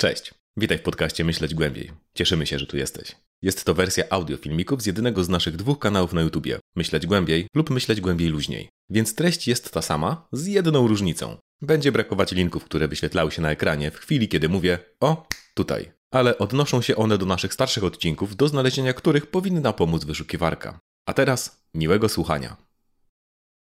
Cześć, witaj w podcaście Myśleć Głębiej. Cieszymy się, że tu jesteś. Jest to wersja audio filmików z jednego z naszych dwóch kanałów na YouTubie Myśleć Głębiej lub Myśleć Głębiej Luźniej. Więc treść jest ta sama, z jedną różnicą. Będzie brakować linków, które wyświetlały się na ekranie w chwili, kiedy mówię o tutaj. Ale odnoszą się one do naszych starszych odcinków, do znalezienia których powinna pomóc wyszukiwarka. A teraz miłego słuchania.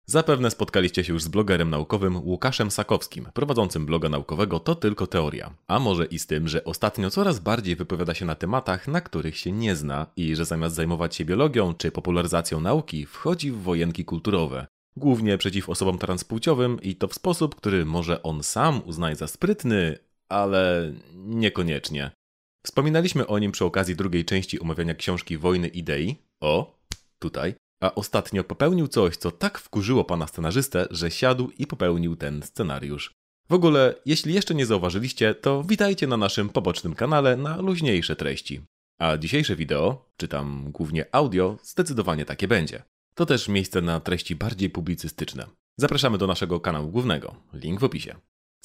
Zapewne spotkaliście się już z blogerem naukowym Łukaszem Sakowskim, prowadzącym bloga naukowego To Tylko Teoria. A może i z tym, że ostatnio coraz bardziej wypowiada się na tematach, na których się nie zna i że zamiast zajmować się biologią czy popularyzacją nauki, wchodzi w wojenki kulturowe. Głównie przeciw osobom transpłciowym i to w sposób, który może on sam uznaje za sprytny, ale niekoniecznie. Wspominaliśmy o nim przy okazji drugiej części omawiania książki Wojny Idei. O, tutaj a ostatnio popełnił coś, co tak wkurzyło pana scenarzystę, że siadł i popełnił ten scenariusz. W ogóle, jeśli jeszcze nie zauważyliście, to witajcie na naszym pobocznym kanale na luźniejsze treści. A dzisiejsze wideo, czy tam głównie audio, zdecydowanie takie będzie. To też miejsce na treści bardziej publicystyczne. Zapraszamy do naszego kanału głównego, link w opisie.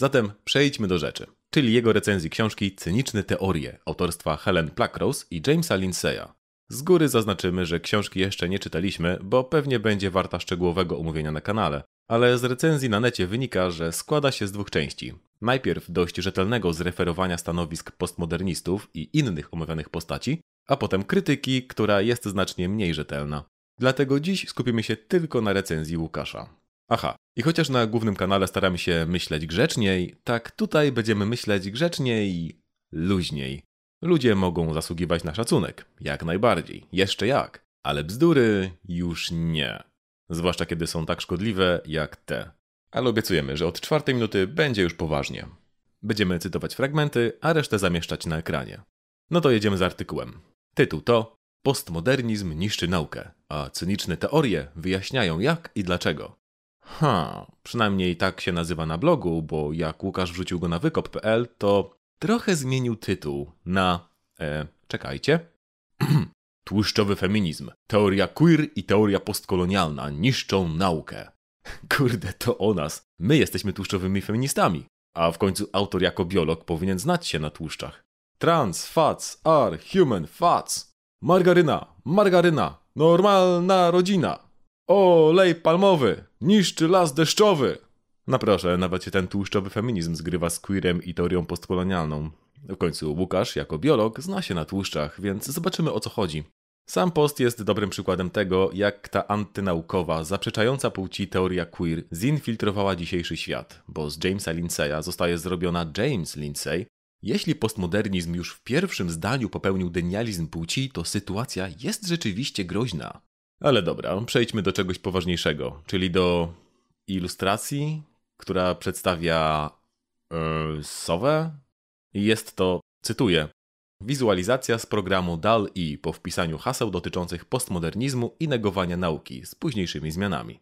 Zatem przejdźmy do rzeczy, czyli jego recenzji książki Cyniczne teorie autorstwa Helen Pluckrose i Jamesa Lindsaya. Z góry zaznaczymy, że książki jeszcze nie czytaliśmy, bo pewnie będzie warta szczegółowego omówienia na kanale. Ale z recenzji na necie wynika, że składa się z dwóch części. Najpierw dość rzetelnego zreferowania stanowisk postmodernistów i innych omawianych postaci, a potem krytyki, która jest znacznie mniej rzetelna. Dlatego dziś skupimy się tylko na recenzji Łukasza. Aha, i chociaż na głównym kanale staramy się myśleć grzeczniej, tak tutaj będziemy myśleć grzeczniej i luźniej. Ludzie mogą zasługiwać na szacunek, jak najbardziej, jeszcze jak, ale bzdury już nie. Zwłaszcza kiedy są tak szkodliwe jak te. Ale obiecujemy, że od czwartej minuty będzie już poważnie. Będziemy cytować fragmenty, a resztę zamieszczać na ekranie. No to jedziemy z artykułem. Tytuł to Postmodernizm niszczy naukę, a cyniczne teorie wyjaśniają jak i dlaczego. Ha, przynajmniej tak się nazywa na blogu, bo jak Łukasz wrzucił go na wykop.pl, to trochę zmienił tytuł na. E, czekajcie. Tłuszczowy feminizm. Teoria queer i teoria postkolonialna niszczą naukę. Kurde, to o nas. My jesteśmy tłuszczowymi feministami. A w końcu autor jako biolog powinien znać się na tłuszczach. Trans fats are human fats. Margaryna, margaryna, normalna rodzina. Olej palmowy, niszczy las deszczowy. No proszę, nawet się ten tłuszczowy feminizm zgrywa z queerem i teorią postkolonialną. W końcu Łukasz, jako biolog, zna się na tłuszczach, więc zobaczymy o co chodzi. Sam post jest dobrym przykładem tego, jak ta antynaukowa, zaprzeczająca płci teoria queer zinfiltrowała dzisiejszy świat, bo z Jamesa Lindsaya zostaje zrobiona James Lindsay. Jeśli postmodernizm już w pierwszym zdaniu popełnił denializm płci, to sytuacja jest rzeczywiście groźna. Ale dobra, przejdźmy do czegoś poważniejszego, czyli do ilustracji, która przedstawia yy, sowę. Jest to, cytuję, wizualizacja z programu DAL-E po wpisaniu haseł dotyczących postmodernizmu i negowania nauki z późniejszymi zmianami.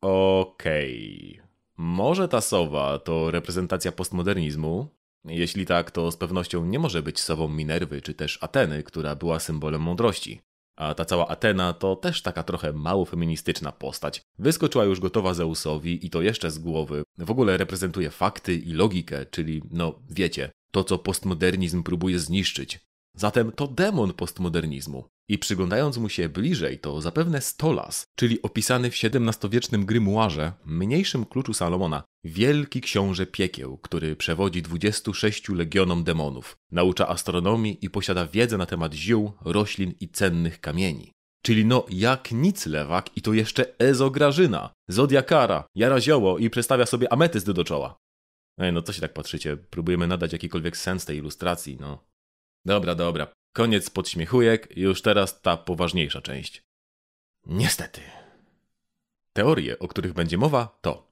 Okej. Okay. Może ta sowa to reprezentacja postmodernizmu? Jeśli tak, to z pewnością nie może być sową Minerwy czy też Ateny, która była symbolem mądrości. A ta cała Atena to też taka trochę mało feministyczna postać. Wyskoczyła już gotowa Zeusowi i to jeszcze z głowy. W ogóle reprezentuje fakty i logikę, czyli no wiecie, to co postmodernizm próbuje zniszczyć. Zatem to demon postmodernizmu. I przyglądając mu się bliżej, to zapewne Stolas, czyli opisany w XVII-wiecznym grymuarze, mniejszym kluczu Salomona, wielki książę piekieł, który przewodzi 26 legionom demonów, naucza astronomii i posiada wiedzę na temat ziół, roślin i cennych kamieni. Czyli no jak nic lewak i to jeszcze Ezograżyna, Zodiakara, jara zioło i przestawia sobie ametyst do czoła. Ej, no co się tak patrzycie? Próbujemy nadać jakikolwiek sens tej ilustracji, no. Dobra, dobra. Koniec podśmiechujek, już teraz ta poważniejsza część. Niestety. Teorie, o których będzie mowa, to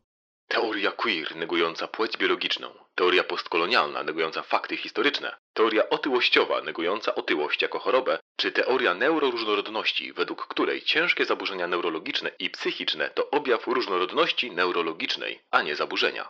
Teoria queer negująca płeć biologiczną, teoria postkolonialna negująca fakty historyczne, teoria otyłościowa negująca otyłość jako chorobę, czy teoria neuroróżnorodności, według której ciężkie zaburzenia neurologiczne i psychiczne to objaw różnorodności neurologicznej, a nie zaburzenia.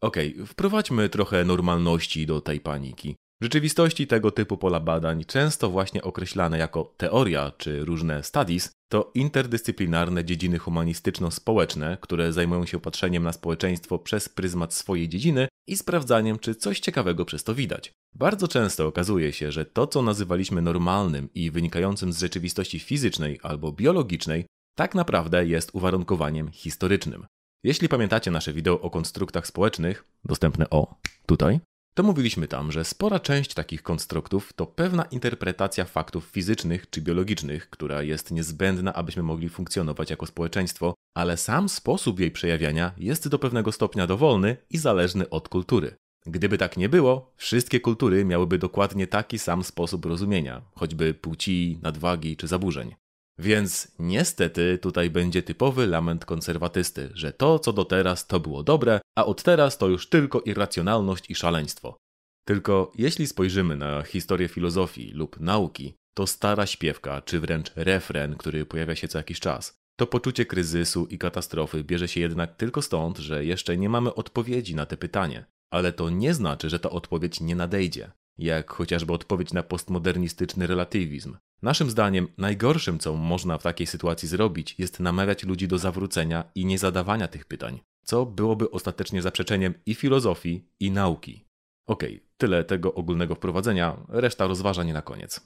Okej, okay, wprowadźmy trochę normalności do tej paniki. W rzeczywistości tego typu pola badań, często właśnie określane jako teoria czy różne studies, to interdyscyplinarne dziedziny humanistyczno-społeczne, które zajmują się patrzeniem na społeczeństwo przez pryzmat swojej dziedziny i sprawdzaniem, czy coś ciekawego przez to widać. Bardzo często okazuje się, że to, co nazywaliśmy normalnym i wynikającym z rzeczywistości fizycznej albo biologicznej, tak naprawdę jest uwarunkowaniem historycznym. Jeśli pamiętacie nasze wideo o konstruktach społecznych, dostępne o tutaj, to mówiliśmy tam, że spora część takich konstruktów to pewna interpretacja faktów fizycznych czy biologicznych, która jest niezbędna, abyśmy mogli funkcjonować jako społeczeństwo, ale sam sposób jej przejawiania jest do pewnego stopnia dowolny i zależny od kultury. Gdyby tak nie było, wszystkie kultury miałyby dokładnie taki sam sposób rozumienia, choćby płci, nadwagi czy zaburzeń. Więc niestety tutaj będzie typowy lament konserwatysty, że to co do teraz to było dobre, a od teraz to już tylko irracjonalność i szaleństwo. Tylko jeśli spojrzymy na historię filozofii lub nauki, to stara śpiewka, czy wręcz refren, który pojawia się co jakiś czas. To poczucie kryzysu i katastrofy bierze się jednak tylko stąd, że jeszcze nie mamy odpowiedzi na te pytanie. Ale to nie znaczy, że ta odpowiedź nie nadejdzie jak chociażby odpowiedź na postmodernistyczny relatywizm. Naszym zdaniem najgorszym, co można w takiej sytuacji zrobić, jest namawiać ludzi do zawrócenia i niezadawania tych pytań, co byłoby ostatecznie zaprzeczeniem i filozofii, i nauki. Okej, okay, tyle tego ogólnego wprowadzenia, reszta rozważań na koniec.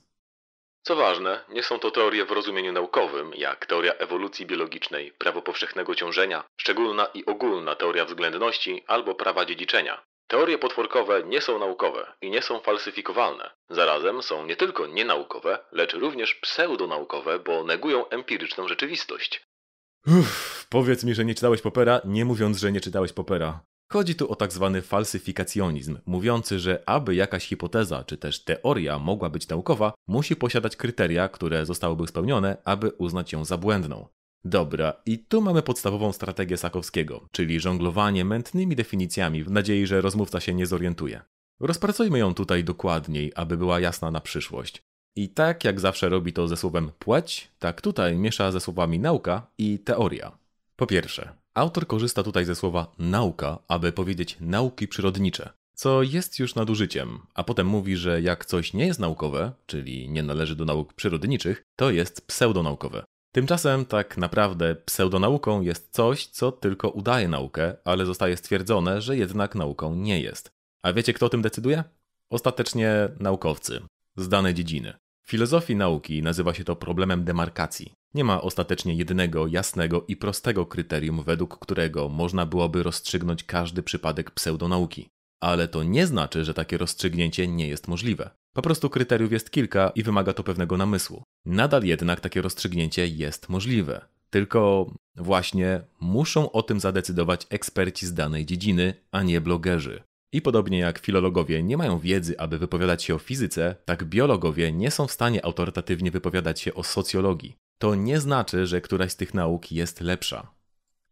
Co ważne, nie są to teorie w rozumieniu naukowym, jak teoria ewolucji biologicznej, prawo powszechnego ciążenia, szczególna i ogólna teoria względności albo prawa dziedziczenia. Teorie potworkowe nie są naukowe i nie są falsyfikowalne. Zarazem są nie tylko nienaukowe, lecz również pseudonaukowe, bo negują empiryczną rzeczywistość. Uff, powiedz mi, że nie czytałeś Popera, nie mówiąc, że nie czytałeś Popera. Chodzi tu o tak zwany falsyfikacjonizm, mówiący, że aby jakaś hipoteza czy też teoria mogła być naukowa, musi posiadać kryteria, które zostałyby spełnione, aby uznać ją za błędną. Dobra, i tu mamy podstawową strategię Sakowskiego, czyli żonglowanie mętnymi definicjami w nadziei, że rozmówca się nie zorientuje. Rozpracujmy ją tutaj dokładniej, aby była jasna na przyszłość. I tak jak zawsze robi to ze słowem płeć, tak tutaj miesza ze słowami nauka i teoria. Po pierwsze, autor korzysta tutaj ze słowa nauka, aby powiedzieć nauki przyrodnicze, co jest już nadużyciem, a potem mówi, że jak coś nie jest naukowe, czyli nie należy do nauk przyrodniczych, to jest pseudonaukowe. Tymczasem tak naprawdę pseudonauką jest coś, co tylko udaje naukę, ale zostaje stwierdzone, że jednak nauką nie jest. A wiecie, kto o tym decyduje? Ostatecznie naukowcy z danej dziedziny. W filozofii nauki nazywa się to problemem demarkacji. Nie ma ostatecznie jednego, jasnego i prostego kryterium, według którego można byłoby rozstrzygnąć każdy przypadek pseudonauki. Ale to nie znaczy, że takie rozstrzygnięcie nie jest możliwe. Po prostu kryteriów jest kilka i wymaga to pewnego namysłu. Nadal jednak takie rozstrzygnięcie jest możliwe. Tylko właśnie muszą o tym zadecydować eksperci z danej dziedziny, a nie blogerzy. I podobnie jak filologowie nie mają wiedzy, aby wypowiadać się o fizyce, tak biologowie nie są w stanie autorytatywnie wypowiadać się o socjologii. To nie znaczy, że któraś z tych nauk jest lepsza.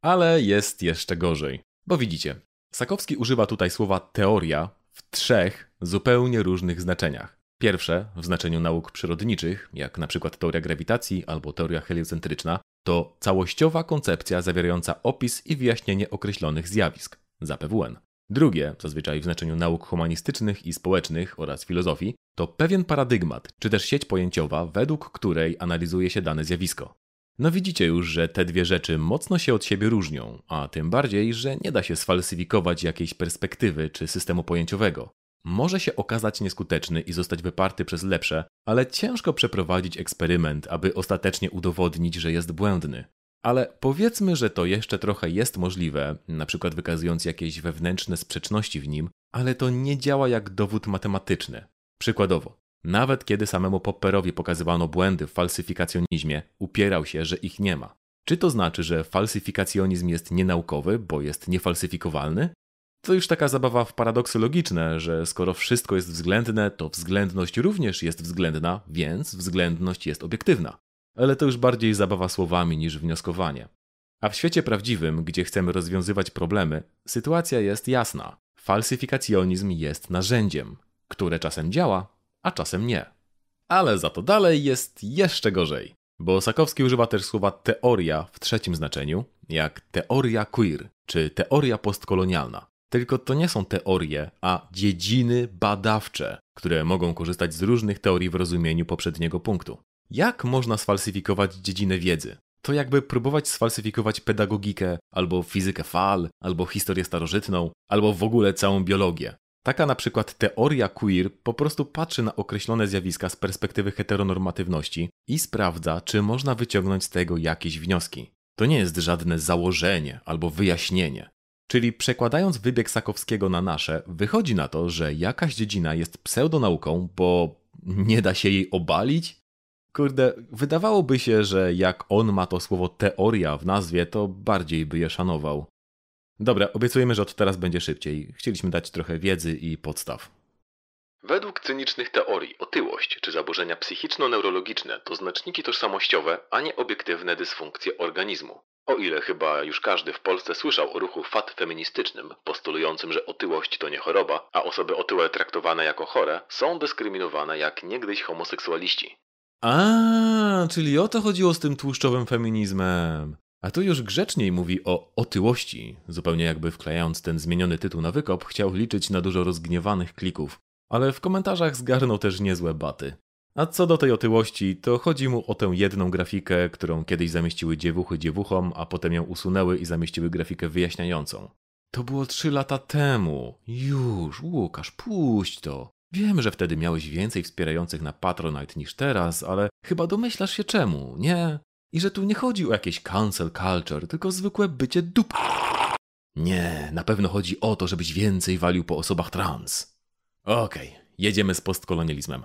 Ale jest jeszcze gorzej. Bo widzicie, Sakowski używa tutaj słowa teoria w trzech zupełnie różnych znaczeniach. Pierwsze, w znaczeniu nauk przyrodniczych, jak na przykład teoria grawitacji albo teoria heliocentryczna, to całościowa koncepcja zawierająca opis i wyjaśnienie określonych zjawisk, ZAPWN. Drugie, zazwyczaj w znaczeniu nauk humanistycznych i społecznych oraz filozofii, to pewien paradygmat, czy też sieć pojęciowa, według której analizuje się dane zjawisko. No widzicie już, że te dwie rzeczy mocno się od siebie różnią, a tym bardziej, że nie da się sfalsyfikować jakiejś perspektywy czy systemu pojęciowego. Może się okazać nieskuteczny i zostać wyparty przez lepsze, ale ciężko przeprowadzić eksperyment, aby ostatecznie udowodnić, że jest błędny. Ale powiedzmy, że to jeszcze trochę jest możliwe, na przykład wykazując jakieś wewnętrzne sprzeczności w nim, ale to nie działa jak dowód matematyczny. Przykładowo, nawet kiedy samemu Popperowi pokazywano błędy w falsyfikacjonizmie, upierał się, że ich nie ma. Czy to znaczy, że falsyfikacjonizm jest nienaukowy, bo jest niefalsyfikowalny? To już taka zabawa w paradoksy logiczne, że skoro wszystko jest względne, to względność również jest względna, więc względność jest obiektywna. Ale to już bardziej zabawa słowami niż wnioskowanie. A w świecie prawdziwym, gdzie chcemy rozwiązywać problemy, sytuacja jest jasna. Falsyfikacjonizm jest narzędziem, które czasem działa, a czasem nie. Ale za to dalej jest jeszcze gorzej, bo Sakowski używa też słowa teoria w trzecim znaczeniu, jak teoria queer czy teoria postkolonialna. Tylko to nie są teorie, a dziedziny badawcze, które mogą korzystać z różnych teorii w rozumieniu poprzedniego punktu. Jak można sfalsyfikować dziedzinę wiedzy? To jakby próbować sfalsyfikować pedagogikę, albo fizykę fal, albo historię starożytną, albo w ogóle całą biologię. Taka na przykład teoria queer po prostu patrzy na określone zjawiska z perspektywy heteronormatywności i sprawdza, czy można wyciągnąć z tego jakieś wnioski. To nie jest żadne założenie albo wyjaśnienie. Czyli przekładając wybieg Sakowskiego na nasze, wychodzi na to, że jakaś dziedzina jest pseudonauką, bo nie da się jej obalić? Kurde, wydawałoby się, że jak on ma to słowo teoria w nazwie, to bardziej by je szanował. Dobra, obiecujemy, że od teraz będzie szybciej. Chcieliśmy dać trochę wiedzy i podstaw. Według cynicznych teorii otyłość czy zaburzenia psychiczno-neurologiczne to znaczniki tożsamościowe, a nie obiektywne dysfunkcje organizmu. O ile chyba już każdy w Polsce słyszał o ruchu fat feministycznym, postulującym, że otyłość to nie choroba, a osoby otyłe traktowane jako chore są dyskryminowane jak niegdyś homoseksualiści. A, czyli o to chodziło z tym tłuszczowym feminizmem. A tu już grzeczniej mówi o otyłości, zupełnie jakby wklejając ten zmieniony tytuł na wykop, chciał liczyć na dużo rozgniewanych klików. Ale w komentarzach zgarnął też niezłe baty. A co do tej otyłości, to chodzi mu o tę jedną grafikę, którą kiedyś zamieściły dziewuchy dziewuchom, a potem ją usunęły i zamieściły grafikę wyjaśniającą. To było trzy lata temu. Już, Łukasz, puść to. Wiem, że wtedy miałeś więcej wspierających na Patronite niż teraz, ale chyba domyślasz się czemu, nie? I że tu nie chodzi o jakieś cancel culture, tylko zwykłe bycie dup. Nie, na pewno chodzi o to, żebyś więcej walił po osobach trans. Okej, okay, jedziemy z postkolonializmem.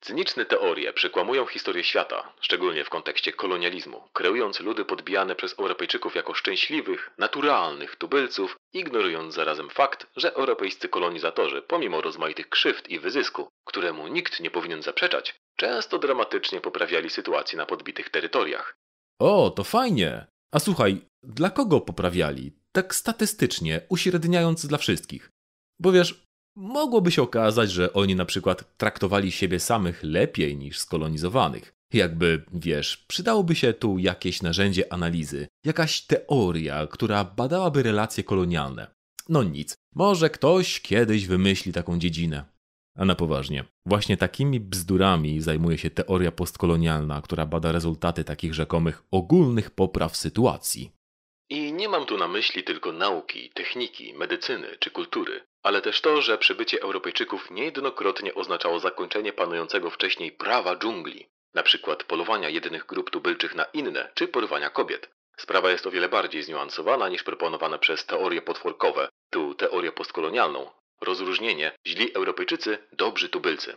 Cyniczne teorie przekłamują historię świata, szczególnie w kontekście kolonializmu, kreując ludy podbijane przez Europejczyków jako szczęśliwych, naturalnych tubylców, ignorując zarazem fakt, że europejscy kolonizatorzy, pomimo rozmaitych krzywd i wyzysku, któremu nikt nie powinien zaprzeczać, często dramatycznie poprawiali sytuację na podbitych terytoriach. O, to fajnie! A słuchaj, dla kogo poprawiali? Tak statystycznie, uśredniając dla wszystkich. Bo wiesz, mogłoby się okazać, że oni na przykład traktowali siebie samych lepiej niż skolonizowanych. Jakby, wiesz, przydałoby się tu jakieś narzędzie analizy, jakaś teoria, która badałaby relacje kolonialne. No nic, może ktoś kiedyś wymyśli taką dziedzinę. A na poważnie, właśnie takimi bzdurami zajmuje się teoria postkolonialna, która bada rezultaty takich rzekomych ogólnych popraw sytuacji. I nie mam tu na myśli tylko nauki, techniki, medycyny czy kultury, ale też to, że przybycie Europejczyków niejednokrotnie oznaczało zakończenie panującego wcześniej prawa dżungli, na przykład polowania jednych grup tubylczych na inne czy porwania kobiet. Sprawa jest o wiele bardziej zniuansowana niż proponowane przez teorie potworkowe, tu teorię postkolonialną, Rozróżnienie źli Europejczycy, dobrzy tubylcy.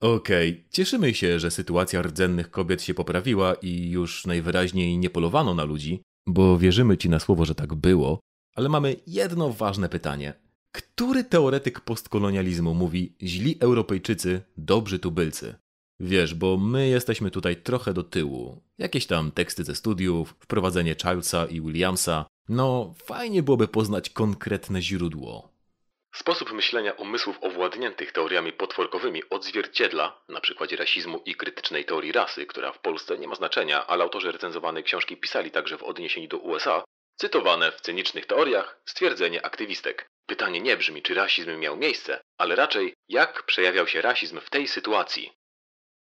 Okej, okay. cieszymy się, że sytuacja rdzennych kobiet się poprawiła i już najwyraźniej nie polowano na ludzi, bo wierzymy ci na słowo, że tak było, ale mamy jedno ważne pytanie. Który teoretyk postkolonializmu mówi źli Europejczycy, dobrzy tubylcy? Wiesz, bo my jesteśmy tutaj trochę do tyłu. Jakieś tam teksty ze studiów, wprowadzenie Childsa i Williamsa. No, fajnie byłoby poznać konkretne źródło. Sposób myślenia umysłów owładniętych teoriami potworkowymi odzwierciedla, na przykładzie rasizmu i krytycznej teorii rasy, która w Polsce nie ma znaczenia, ale autorzy recenzowanej książki pisali także w odniesieniu do USA, cytowane w cynicznych teoriach stwierdzenie aktywistek. Pytanie nie brzmi, czy rasizm miał miejsce, ale raczej jak przejawiał się rasizm w tej sytuacji.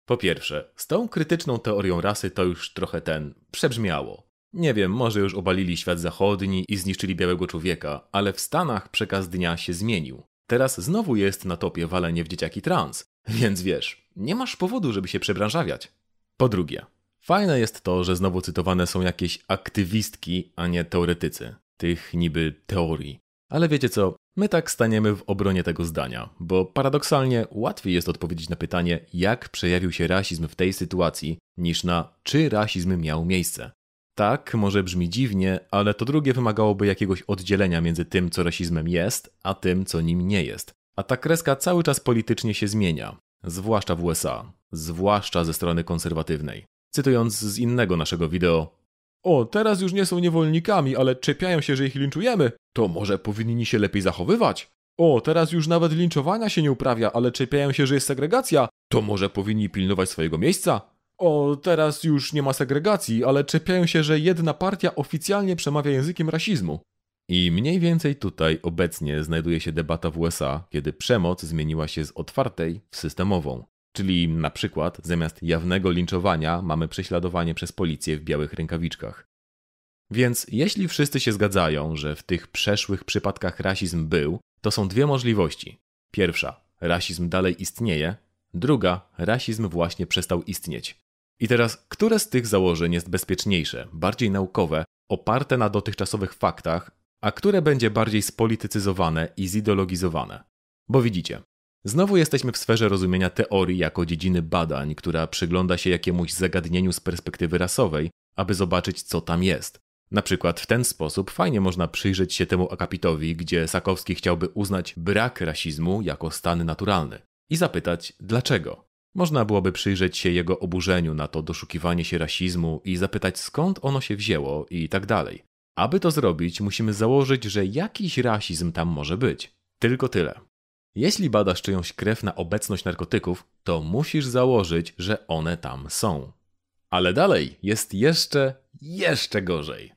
Po pierwsze, z tą krytyczną teorią rasy to już trochę ten przebrzmiało. Nie wiem, może już obalili świat zachodni i zniszczyli białego człowieka, ale w Stanach przekaz dnia się zmienił. Teraz znowu jest na topie walenie w dzieciaki trans, więc wiesz, nie masz powodu, żeby się przebranżawiać. Po drugie, fajne jest to, że znowu cytowane są jakieś aktywistki, a nie teoretycy tych niby teorii. Ale wiecie co, my tak staniemy w obronie tego zdania, bo paradoksalnie łatwiej jest odpowiedzieć na pytanie, jak przejawił się rasizm w tej sytuacji, niż na czy rasizm miał miejsce. Tak, może brzmi dziwnie, ale to drugie wymagałoby jakiegoś oddzielenia między tym, co rasizmem jest, a tym, co nim nie jest. A ta kreska cały czas politycznie się zmienia, zwłaszcza w USA, zwłaszcza ze strony konserwatywnej. Cytując z innego naszego wideo, o, teraz już nie są niewolnikami, ale czepiają się, że ich linczujemy. To może powinni się lepiej zachowywać? O, teraz już nawet linczowania się nie uprawia, ale czepiają się, że jest segregacja. To może powinni pilnować swojego miejsca? O, teraz już nie ma segregacji, ale czepiają się, że jedna partia oficjalnie przemawia językiem rasizmu. I mniej więcej tutaj obecnie znajduje się debata w USA, kiedy przemoc zmieniła się z otwartej w systemową. Czyli na przykład zamiast jawnego linczowania mamy prześladowanie przez policję w białych rękawiczkach. Więc jeśli wszyscy się zgadzają, że w tych przeszłych przypadkach rasizm był, to są dwie możliwości. Pierwsza, rasizm dalej istnieje, druga, rasizm właśnie przestał istnieć. I teraz, które z tych założeń jest bezpieczniejsze, bardziej naukowe, oparte na dotychczasowych faktach, a które będzie bardziej spolitycyzowane i zideologizowane? Bo widzicie, znowu jesteśmy w sferze rozumienia teorii jako dziedziny badań, która przygląda się jakiemuś zagadnieniu z perspektywy rasowej, aby zobaczyć, co tam jest. Na przykład w ten sposób fajnie można przyjrzeć się temu akapitowi, gdzie Sakowski chciałby uznać brak rasizmu jako stan naturalny i zapytać dlaczego. Można byłoby przyjrzeć się jego oburzeniu na to doszukiwanie się rasizmu i zapytać skąd ono się wzięło i tak dalej. Aby to zrobić, musimy założyć, że jakiś rasizm tam może być. Tylko tyle. Jeśli badasz czyjąś krew na obecność narkotyków, to musisz założyć, że one tam są. Ale dalej jest jeszcze, jeszcze gorzej.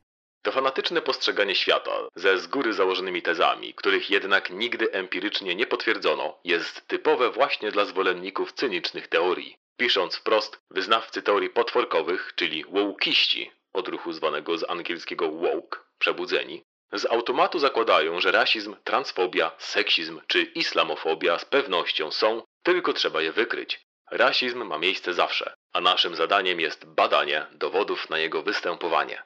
To fanatyczne postrzeganie świata ze z góry założonymi tezami, których jednak nigdy empirycznie nie potwierdzono, jest typowe właśnie dla zwolenników cynicznych teorii. Pisząc wprost, wyznawcy teorii potworkowych, czyli wołkiści, odruchu zwanego z angielskiego woke, przebudzeni, z automatu zakładają, że rasizm, transfobia, seksizm czy islamofobia z pewnością są, tylko trzeba je wykryć. Rasizm ma miejsce zawsze, a naszym zadaniem jest badanie dowodów na jego występowanie.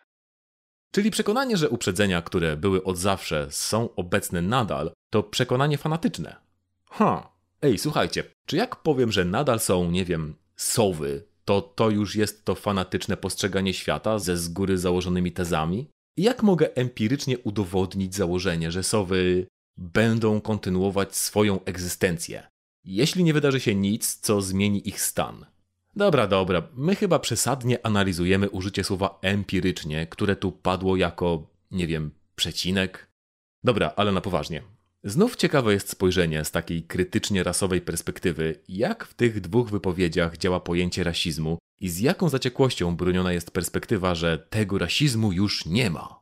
Czyli przekonanie, że uprzedzenia, które były od zawsze, są obecne nadal, to przekonanie fanatyczne. Ha, ej, słuchajcie, czy jak powiem, że nadal są, nie wiem, sowy, to to już jest to fanatyczne postrzeganie świata ze z góry założonymi tezami? I jak mogę empirycznie udowodnić założenie, że sowy będą kontynuować swoją egzystencję, jeśli nie wydarzy się nic, co zmieni ich stan? Dobra, dobra, my chyba przesadnie analizujemy użycie słowa empirycznie, które tu padło jako, nie wiem, przecinek. Dobra, ale na poważnie. Znów ciekawe jest spojrzenie z takiej krytycznie rasowej perspektywy, jak w tych dwóch wypowiedziach działa pojęcie rasizmu i z jaką zaciekłością broniona jest perspektywa, że tego rasizmu już nie ma.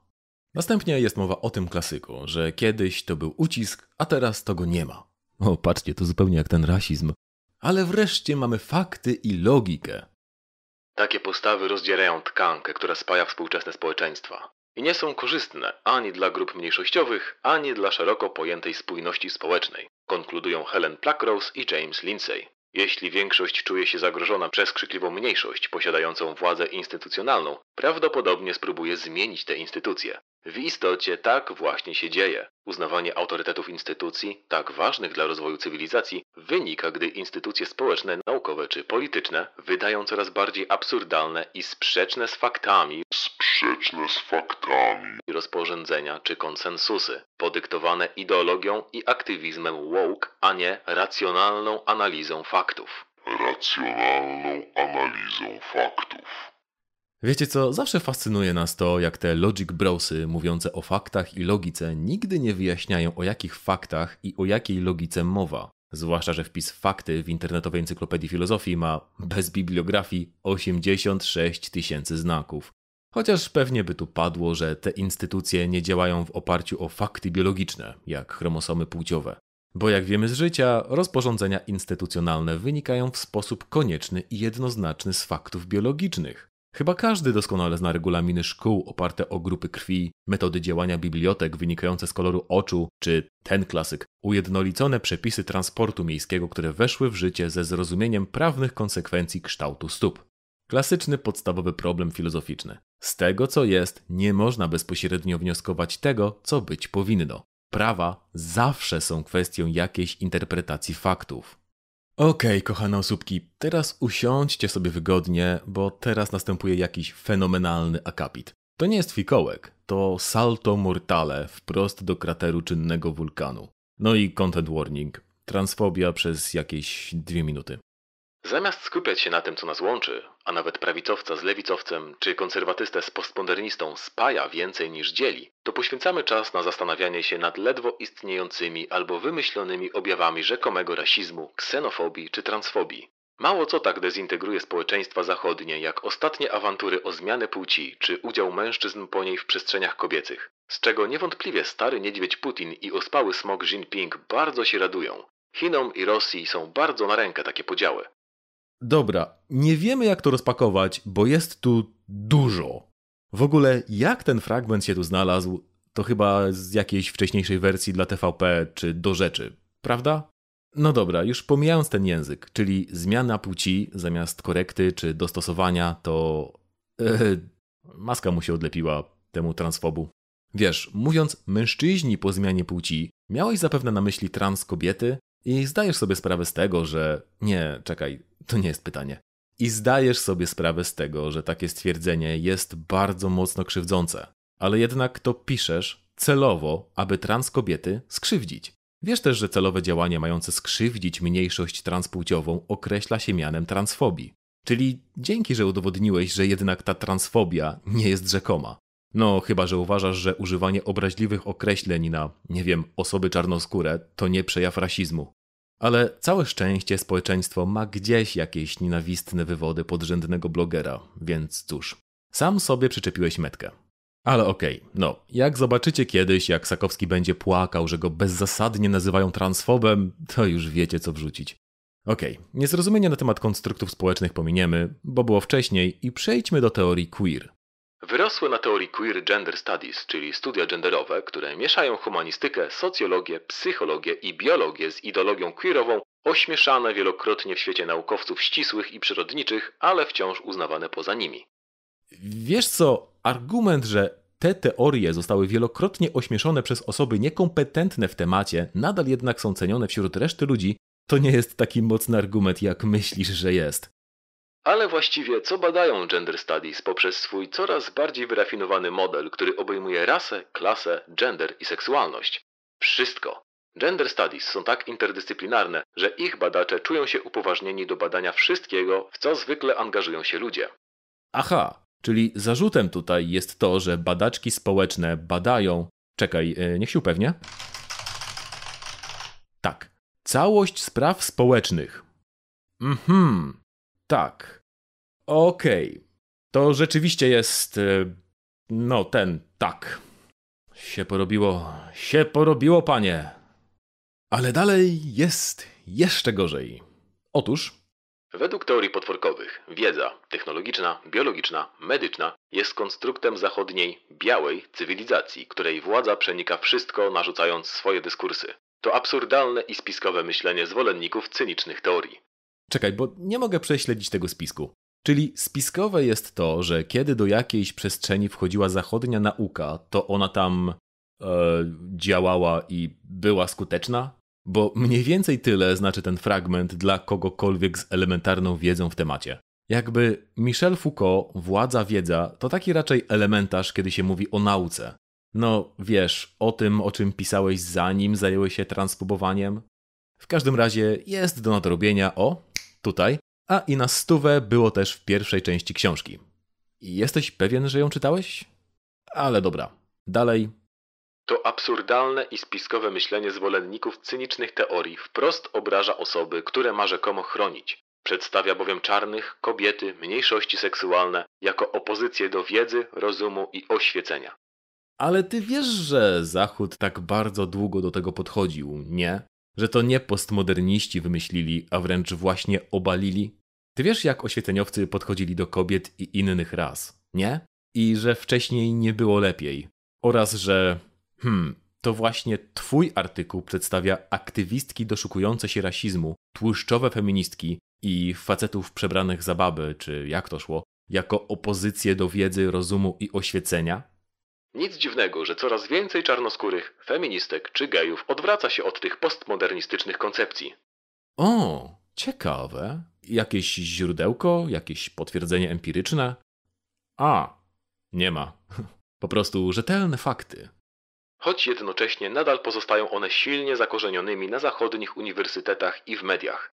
Następnie jest mowa o tym klasyku, że kiedyś to był ucisk, a teraz to go nie ma. O, patrzcie, to zupełnie jak ten rasizm. Ale wreszcie mamy fakty i logikę. Takie postawy rozdzierają tkankę, która spaja współczesne społeczeństwa. I nie są korzystne ani dla grup mniejszościowych, ani dla szeroko pojętej spójności społecznej, konkludują Helen Pluckrose i James Lindsay. Jeśli większość czuje się zagrożona przez krzykliwą mniejszość posiadającą władzę instytucjonalną, prawdopodobnie spróbuje zmienić te instytucje. W istocie tak właśnie się dzieje. Uznawanie autorytetów instytucji, tak ważnych dla rozwoju cywilizacji, wynika, gdy instytucje społeczne, naukowe czy polityczne wydają coraz bardziej absurdalne i sprzeczne z faktami sprzeczne z faktami, rozporządzenia czy konsensusy, podyktowane ideologią i aktywizmem woke, a nie racjonalną analizą faktów. racjonalną analizą faktów. Wiecie co, zawsze fascynuje nas to, jak te logic brosy mówiące o faktach i logice nigdy nie wyjaśniają o jakich faktach i o jakiej logice mowa. Zwłaszcza, że wpis fakty w internetowej encyklopedii filozofii ma bez bibliografii 86 tysięcy znaków. Chociaż pewnie by tu padło, że te instytucje nie działają w oparciu o fakty biologiczne, jak chromosomy płciowe. Bo jak wiemy z życia, rozporządzenia instytucjonalne wynikają w sposób konieczny i jednoznaczny z faktów biologicznych. Chyba każdy doskonale zna regulaminy szkół oparte o grupy krwi, metody działania bibliotek wynikające z koloru oczu, czy ten klasyk, ujednolicone przepisy transportu miejskiego, które weszły w życie ze zrozumieniem prawnych konsekwencji kształtu stóp. Klasyczny podstawowy problem filozoficzny. Z tego, co jest, nie można bezpośrednio wnioskować tego, co być powinno. Prawa zawsze są kwestią jakiejś interpretacji faktów. Okej, kochane osóbki, teraz usiądźcie sobie wygodnie, bo teraz następuje jakiś fenomenalny akapit. To nie jest fikołek, to salto mortale wprost do krateru czynnego wulkanu. No i content warning. Transfobia przez jakieś dwie minuty. Zamiast skupiać się na tym, co nas łączy, a nawet prawicowca z lewicowcem czy konserwatystę z postmodernistą spaja więcej niż dzieli, to poświęcamy czas na zastanawianie się nad ledwo istniejącymi albo wymyślonymi objawami rzekomego rasizmu, ksenofobii czy transfobii. Mało co tak dezintegruje społeczeństwa zachodnie, jak ostatnie awantury o zmianę płci czy udział mężczyzn po niej w przestrzeniach kobiecych. z czego niewątpliwie stary niedźwiedź Putin i ospały smog Jinping bardzo się radują. Chinom i Rosji są bardzo na rękę takie podziały. Dobra, nie wiemy jak to rozpakować, bo jest tu dużo. W ogóle, jak ten fragment się tu znalazł, to chyba z jakiejś wcześniejszej wersji dla TVP czy do rzeczy, prawda? No dobra, już pomijając ten język, czyli zmiana płci zamiast korekty czy dostosowania, to. Yy, maska mu się odlepiła temu transfobu. Wiesz, mówiąc mężczyźni po zmianie płci, miałeś zapewne na myśli trans kobiety i zdajesz sobie sprawę z tego, że. Nie, czekaj, to nie jest pytanie. I zdajesz sobie sprawę z tego, że takie stwierdzenie jest bardzo mocno krzywdzące, ale jednak to piszesz celowo, aby trans kobiety skrzywdzić. Wiesz też, że celowe działanie mające skrzywdzić mniejszość transpłciową określa się mianem transfobii. Czyli dzięki, że udowodniłeś, że jednak ta transfobia nie jest rzekoma. No, chyba że uważasz, że używanie obraźliwych określeń na, nie wiem, osoby czarnoskóre to nie przejaw rasizmu. Ale całe szczęście społeczeństwo ma gdzieś jakieś nienawistne wywody podrzędnego blogera, więc cóż, sam sobie przyczepiłeś metkę. Ale okej, okay, no, jak zobaczycie kiedyś, jak Sakowski będzie płakał, że go bezzasadnie nazywają transfobem, to już wiecie co wrzucić. Okej, okay, niezrozumienie na temat konstruktów społecznych pominiemy, bo było wcześniej i przejdźmy do teorii queer. Wyrosły na teorii queer gender studies, czyli studia genderowe, które mieszają humanistykę, socjologię, psychologię i biologię z ideologią queerową, ośmieszane wielokrotnie w świecie naukowców ścisłych i przyrodniczych, ale wciąż uznawane poza nimi. Wiesz co, argument, że te teorie zostały wielokrotnie ośmieszone przez osoby niekompetentne w temacie, nadal jednak są cenione wśród reszty ludzi, to nie jest taki mocny argument, jak myślisz, że jest. Ale właściwie co badają gender studies poprzez swój coraz bardziej wyrafinowany model, który obejmuje rasę, klasę, gender i seksualność? Wszystko. Gender studies są tak interdyscyplinarne, że ich badacze czują się upoważnieni do badania wszystkiego, w co zwykle angażują się ludzie. Aha, czyli zarzutem tutaj jest to, że badaczki społeczne badają. Czekaj, e, niech się upewnię. Tak. Całość spraw społecznych. Mhm. Tak. Okej. Okay. To rzeczywiście jest. E, no, ten, tak. Się porobiło. Się porobiło, panie. Ale dalej jest jeszcze gorzej. Otóż. Według teorii potworkowych, wiedza technologiczna, biologiczna, medyczna jest konstruktem zachodniej, białej cywilizacji, której władza przenika wszystko, narzucając swoje dyskursy. To absurdalne i spiskowe myślenie zwolenników cynicznych teorii. Czekaj, bo nie mogę prześledzić tego spisku. Czyli spiskowe jest to, że kiedy do jakiejś przestrzeni wchodziła zachodnia nauka, to ona tam e, działała i była skuteczna? Bo mniej więcej tyle znaczy ten fragment dla kogokolwiek z elementarną wiedzą w temacie. Jakby Michel Foucault, władza wiedza, to taki raczej elementarz, kiedy się mówi o nauce. No wiesz, o tym, o czym pisałeś zanim zajęłeś się transpubowaniem? W każdym razie jest do nadrobienia o, tutaj, a i na stówę było też w pierwszej części książki. Jesteś pewien, że ją czytałeś? Ale dobra. Dalej. To absurdalne i spiskowe myślenie zwolenników cynicznych teorii wprost obraża osoby, które ma rzekomo chronić. Przedstawia bowiem czarnych, kobiety, mniejszości seksualne jako opozycję do wiedzy, rozumu i oświecenia. Ale ty wiesz, że Zachód tak bardzo długo do tego podchodził, nie? Że to nie postmoderniści wymyślili, a wręcz właśnie obalili? Ty wiesz, jak oświeceniowcy podchodzili do kobiet i innych ras, nie? I że wcześniej nie było lepiej. Oraz, że hmm, to właśnie twój artykuł przedstawia aktywistki doszukujące się rasizmu, tłuszczowe feministki i facetów przebranych za baby, czy jak to szło, jako opozycję do wiedzy, rozumu i oświecenia? Nic dziwnego, że coraz więcej czarnoskórych, feministek czy gejów odwraca się od tych postmodernistycznych koncepcji. O, ciekawe. Jakieś źródełko, jakieś potwierdzenie empiryczne? A, nie ma. Po prostu rzetelne fakty. Choć jednocześnie nadal pozostają one silnie zakorzenionymi na zachodnich uniwersytetach i w mediach.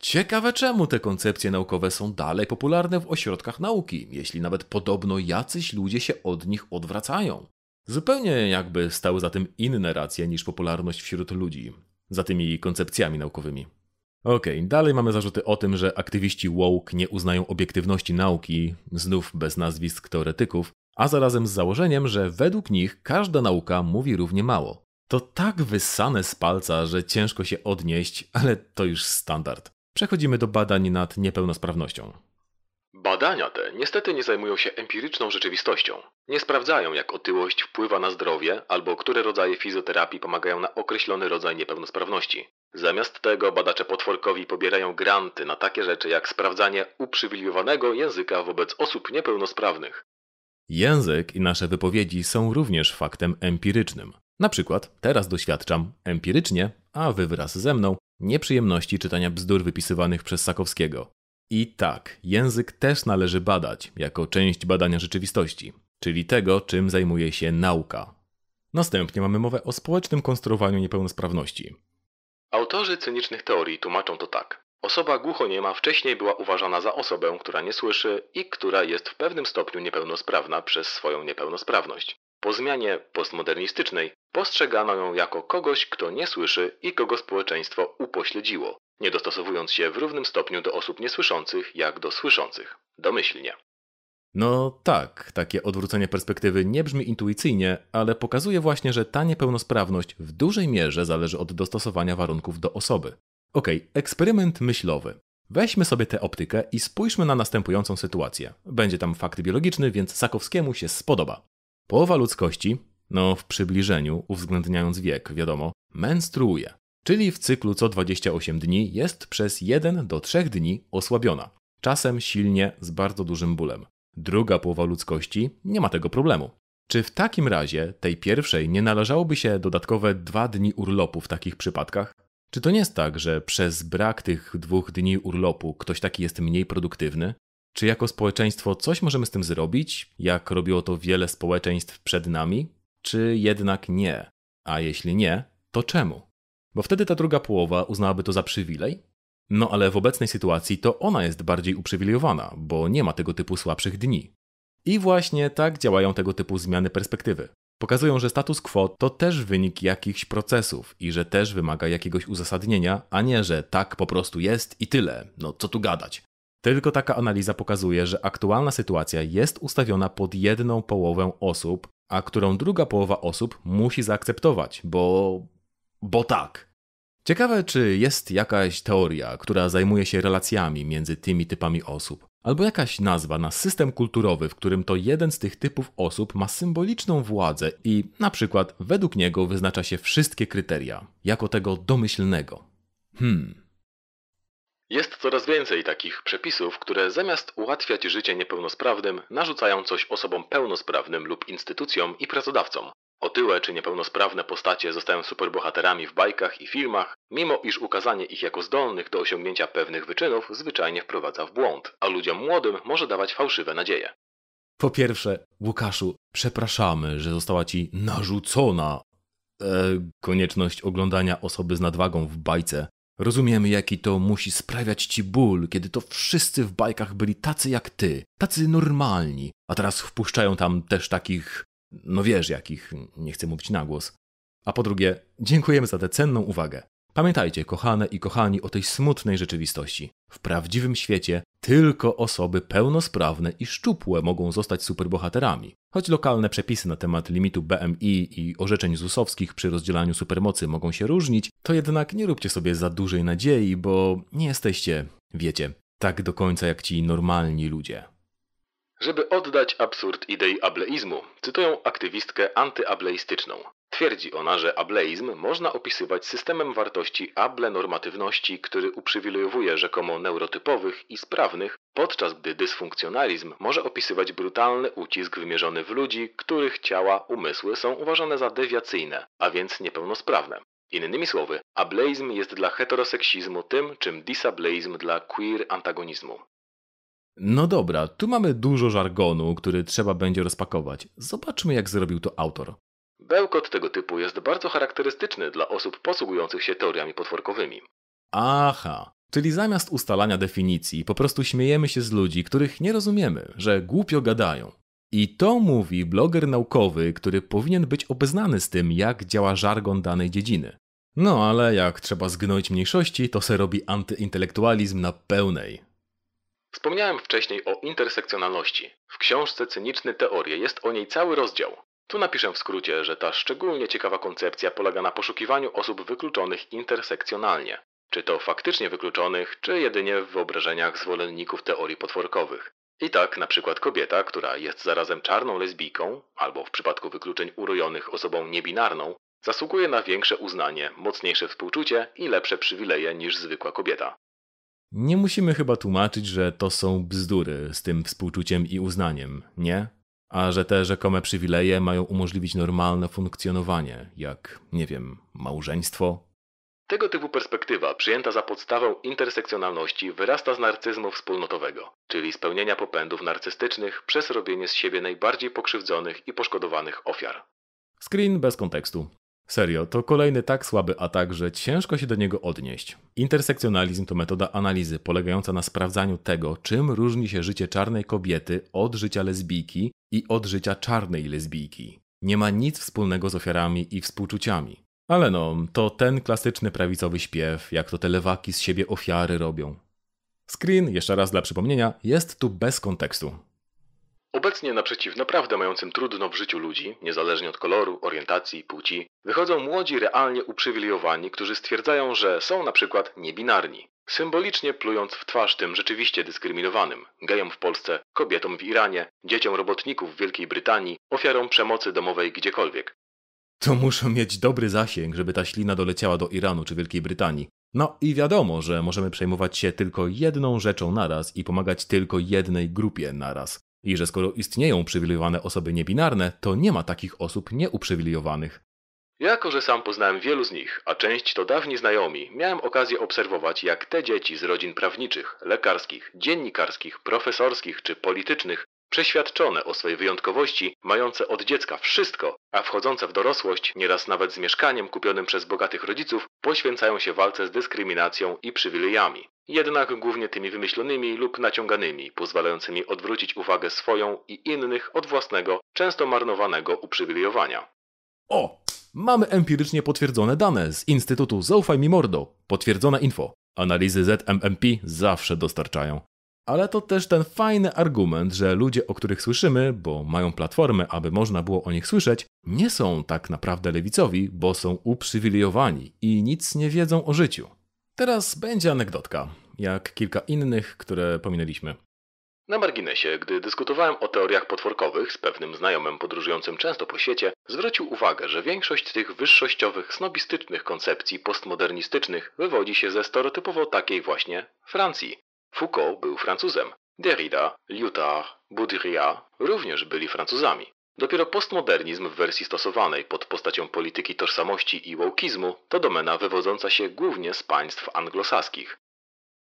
Ciekawe czemu te koncepcje naukowe są dalej popularne w ośrodkach nauki, jeśli nawet podobno jacyś ludzie się od nich odwracają. Zupełnie jakby stały za tym inne racje niż popularność wśród ludzi, za tymi koncepcjami naukowymi. Okej, okay, dalej mamy zarzuty o tym, że aktywiści woke nie uznają obiektywności nauki, znów bez nazwisk teoretyków, a zarazem z założeniem, że według nich każda nauka mówi równie mało. To tak wyssane z palca, że ciężko się odnieść, ale to już standard. Przechodzimy do badań nad niepełnosprawnością. Badania te niestety nie zajmują się empiryczną rzeczywistością. Nie sprawdzają, jak otyłość wpływa na zdrowie albo które rodzaje fizjoterapii pomagają na określony rodzaj niepełnosprawności. Zamiast tego badacze potworkowi pobierają granty na takie rzeczy jak sprawdzanie uprzywilejowanego języka wobec osób niepełnosprawnych. Język i nasze wypowiedzi są również faktem empirycznym. Na przykład teraz doświadczam empirycznie, a wy wraz ze mną, nieprzyjemności czytania bzdur wypisywanych przez Sakowskiego. I tak, język też należy badać jako część badania rzeczywistości, czyli tego, czym zajmuje się nauka. Następnie mamy mowę o społecznym konstruowaniu niepełnosprawności. Autorzy cynicznych teorii tłumaczą to tak. Osoba głuchoniema wcześniej była uważana za osobę, która nie słyszy i która jest w pewnym stopniu niepełnosprawna przez swoją niepełnosprawność. Po zmianie postmodernistycznej postrzegano ją jako kogoś, kto nie słyszy i kogo społeczeństwo upośledziło, nie dostosowując się w równym stopniu do osób niesłyszących jak do słyszących. Domyślnie. No tak, takie odwrócenie perspektywy nie brzmi intuicyjnie, ale pokazuje właśnie, że ta niepełnosprawność w dużej mierze zależy od dostosowania warunków do osoby. Okej, okay, eksperyment myślowy. Weźmy sobie tę optykę i spójrzmy na następującą sytuację. Będzie tam fakt biologiczny, więc Sakowskiemu się spodoba. Połowa ludzkości, no w przybliżeniu, uwzględniając wiek, wiadomo, menstruuje. Czyli w cyklu co 28 dni jest przez 1 do 3 dni osłabiona. Czasem silnie, z bardzo dużym bólem. Druga połowa ludzkości nie ma tego problemu. Czy w takim razie tej pierwszej nie należałoby się dodatkowe dwa dni urlopu w takich przypadkach? Czy to nie jest tak, że przez brak tych dwóch dni urlopu ktoś taki jest mniej produktywny? Czy jako społeczeństwo coś możemy z tym zrobić, jak robiło to wiele społeczeństw przed nami? Czy jednak nie? A jeśli nie, to czemu? Bo wtedy ta druga połowa uznałaby to za przywilej? No ale w obecnej sytuacji to ona jest bardziej uprzywilejowana, bo nie ma tego typu słabszych dni. I właśnie tak działają tego typu zmiany perspektywy. Pokazują, że status quo to też wynik jakichś procesów i że też wymaga jakiegoś uzasadnienia, a nie, że tak po prostu jest i tyle. No co tu gadać. Tylko taka analiza pokazuje, że aktualna sytuacja jest ustawiona pod jedną połowę osób, a którą druga połowa osób musi zaakceptować, bo. bo tak. Ciekawe, czy jest jakaś teoria, która zajmuje się relacjami między tymi typami osób, albo jakaś nazwa na system kulturowy, w którym to jeden z tych typów osób ma symboliczną władzę i na przykład według niego wyznacza się wszystkie kryteria, jako tego domyślnego. Hmm. Jest coraz więcej takich przepisów, które zamiast ułatwiać życie niepełnosprawnym, narzucają coś osobom pełnosprawnym lub instytucjom i pracodawcom. Otyłe czy niepełnosprawne postacie zostają superbohaterami w bajkach i filmach, mimo iż ukazanie ich jako zdolnych do osiągnięcia pewnych wyczynów zwyczajnie wprowadza w błąd, a ludziom młodym może dawać fałszywe nadzieje. Po pierwsze, Łukaszu, przepraszamy, że została ci narzucona e, konieczność oglądania osoby z nadwagą w bajce. Rozumiemy, jaki to musi sprawiać ci ból, kiedy to wszyscy w bajkach byli tacy jak ty, tacy normalni, a teraz wpuszczają tam też takich, no wiesz jakich, nie chcę mówić na głos. A po drugie, dziękujemy za tę cenną uwagę. Pamiętajcie, kochane i kochani, o tej smutnej rzeczywistości. W prawdziwym świecie tylko osoby pełnosprawne i szczupłe mogą zostać superbohaterami. Choć lokalne przepisy na temat limitu BMI i orzeczeń ZUS-owskich przy rozdzielaniu supermocy mogą się różnić, to jednak nie róbcie sobie za dużej nadziei, bo nie jesteście, wiecie, tak do końca jak ci normalni ludzie. Żeby oddać absurd idei ableizmu, cytują aktywistkę antyableistyczną. Twierdzi ona, że ableizm można opisywać systemem wartości able-normatywności, który uprzywilejowuje rzekomo neurotypowych i sprawnych, podczas gdy dysfunkcjonalizm może opisywać brutalny ucisk wymierzony w ludzi, których ciała, umysły są uważane za dewiacyjne, a więc niepełnosprawne. Innymi słowy, ableizm jest dla heteroseksizmu tym, czym disableizm dla queer antagonizmu. No dobra, tu mamy dużo żargonu, który trzeba będzie rozpakować. Zobaczmy, jak zrobił to autor. Bełkot tego typu jest bardzo charakterystyczny dla osób posługujących się teoriami potworkowymi. Aha, czyli zamiast ustalania definicji, po prostu śmiejemy się z ludzi, których nie rozumiemy, że głupio gadają. I to mówi bloger naukowy, który powinien być obeznany z tym, jak działa żargon danej dziedziny. No ale jak trzeba zgnoić mniejszości, to se robi antyintelektualizm na pełnej. Wspomniałem wcześniej o intersekcjonalności. W książce Cyniczny Teorie jest o niej cały rozdział. Tu napiszę w skrócie, że ta szczególnie ciekawa koncepcja polega na poszukiwaniu osób wykluczonych intersekcjonalnie. Czy to faktycznie wykluczonych, czy jedynie w wyobrażeniach zwolenników teorii potworkowych. I tak na przykład kobieta, która jest zarazem czarną lesbijką, albo w przypadku wykluczeń urojonych osobą niebinarną, zasługuje na większe uznanie, mocniejsze współczucie i lepsze przywileje niż zwykła kobieta. Nie musimy chyba tłumaczyć, że to są bzdury z tym współczuciem i uznaniem, nie? A że te rzekome przywileje mają umożliwić normalne funkcjonowanie, jak, nie wiem, małżeństwo, Tego typu perspektywa, przyjęta za podstawę intersekcjonalności, wyrasta z narcyzmu wspólnotowego, czyli spełnienia popędów narcystycznych przez robienie z siebie najbardziej pokrzywdzonych i poszkodowanych ofiar. Screen bez kontekstu. Serio, to kolejny tak słaby atak, że ciężko się do niego odnieść. Intersekcjonalizm to metoda analizy polegająca na sprawdzaniu tego, czym różni się życie czarnej kobiety od życia lesbijki i od życia czarnej lesbijki. Nie ma nic wspólnego z ofiarami i współczuciami. Ale no, to ten klasyczny prawicowy śpiew, jak to te lewaki z siebie ofiary robią. Screen, jeszcze raz dla przypomnienia, jest tu bez kontekstu. Obecnie naprzeciw naprawdę mającym trudno w życiu ludzi, niezależnie od koloru, orientacji, płci, wychodzą młodzi realnie uprzywilejowani, którzy stwierdzają, że są na przykład niebinarni. Symbolicznie plując w twarz tym rzeczywiście dyskryminowanym, gejom w Polsce, kobietom w Iranie, dzieciom robotników w Wielkiej Brytanii, ofiarom przemocy domowej gdziekolwiek. To muszą mieć dobry zasięg, żeby ta ślina doleciała do Iranu czy Wielkiej Brytanii. No i wiadomo, że możemy przejmować się tylko jedną rzeczą naraz i pomagać tylko jednej grupie naraz. I że skoro istnieją uprzywilejowane osoby niebinarne, to nie ma takich osób nieuprzywilejowanych. Jako, że sam poznałem wielu z nich, a część to dawni znajomi, miałem okazję obserwować, jak te dzieci z rodzin prawniczych, lekarskich, dziennikarskich, profesorskich czy politycznych, przeświadczone o swej wyjątkowości, mające od dziecka wszystko, a wchodzące w dorosłość, nieraz nawet z mieszkaniem kupionym przez bogatych rodziców, poświęcają się walce z dyskryminacją i przywilejami. Jednak głównie tymi wymyślonymi lub naciąganymi, pozwalającymi odwrócić uwagę swoją i innych od własnego, często marnowanego uprzywilejowania. O! Mamy empirycznie potwierdzone dane z Instytutu Zaufaj mi Mordo. Potwierdzone info. Analizy ZMMP zawsze dostarczają. Ale to też ten fajny argument, że ludzie, o których słyszymy, bo mają platformę, aby można było o nich słyszeć, nie są tak naprawdę lewicowi, bo są uprzywilejowani i nic nie wiedzą o życiu. Teraz będzie anegdotka, jak kilka innych, które pominęliśmy. Na marginesie, gdy dyskutowałem o teoriach potworkowych z pewnym znajomym podróżującym często po świecie, zwrócił uwagę, że większość tych wyższościowych, snobistycznych koncepcji postmodernistycznych wywodzi się ze stereotypowo takiej właśnie Francji. Foucault był Francuzem. Derrida, Lyotard, Baudrillard również byli Francuzami. Dopiero postmodernizm w wersji stosowanej pod postacią polityki tożsamości i wołkizmu to domena wywodząca się głównie z państw anglosaskich.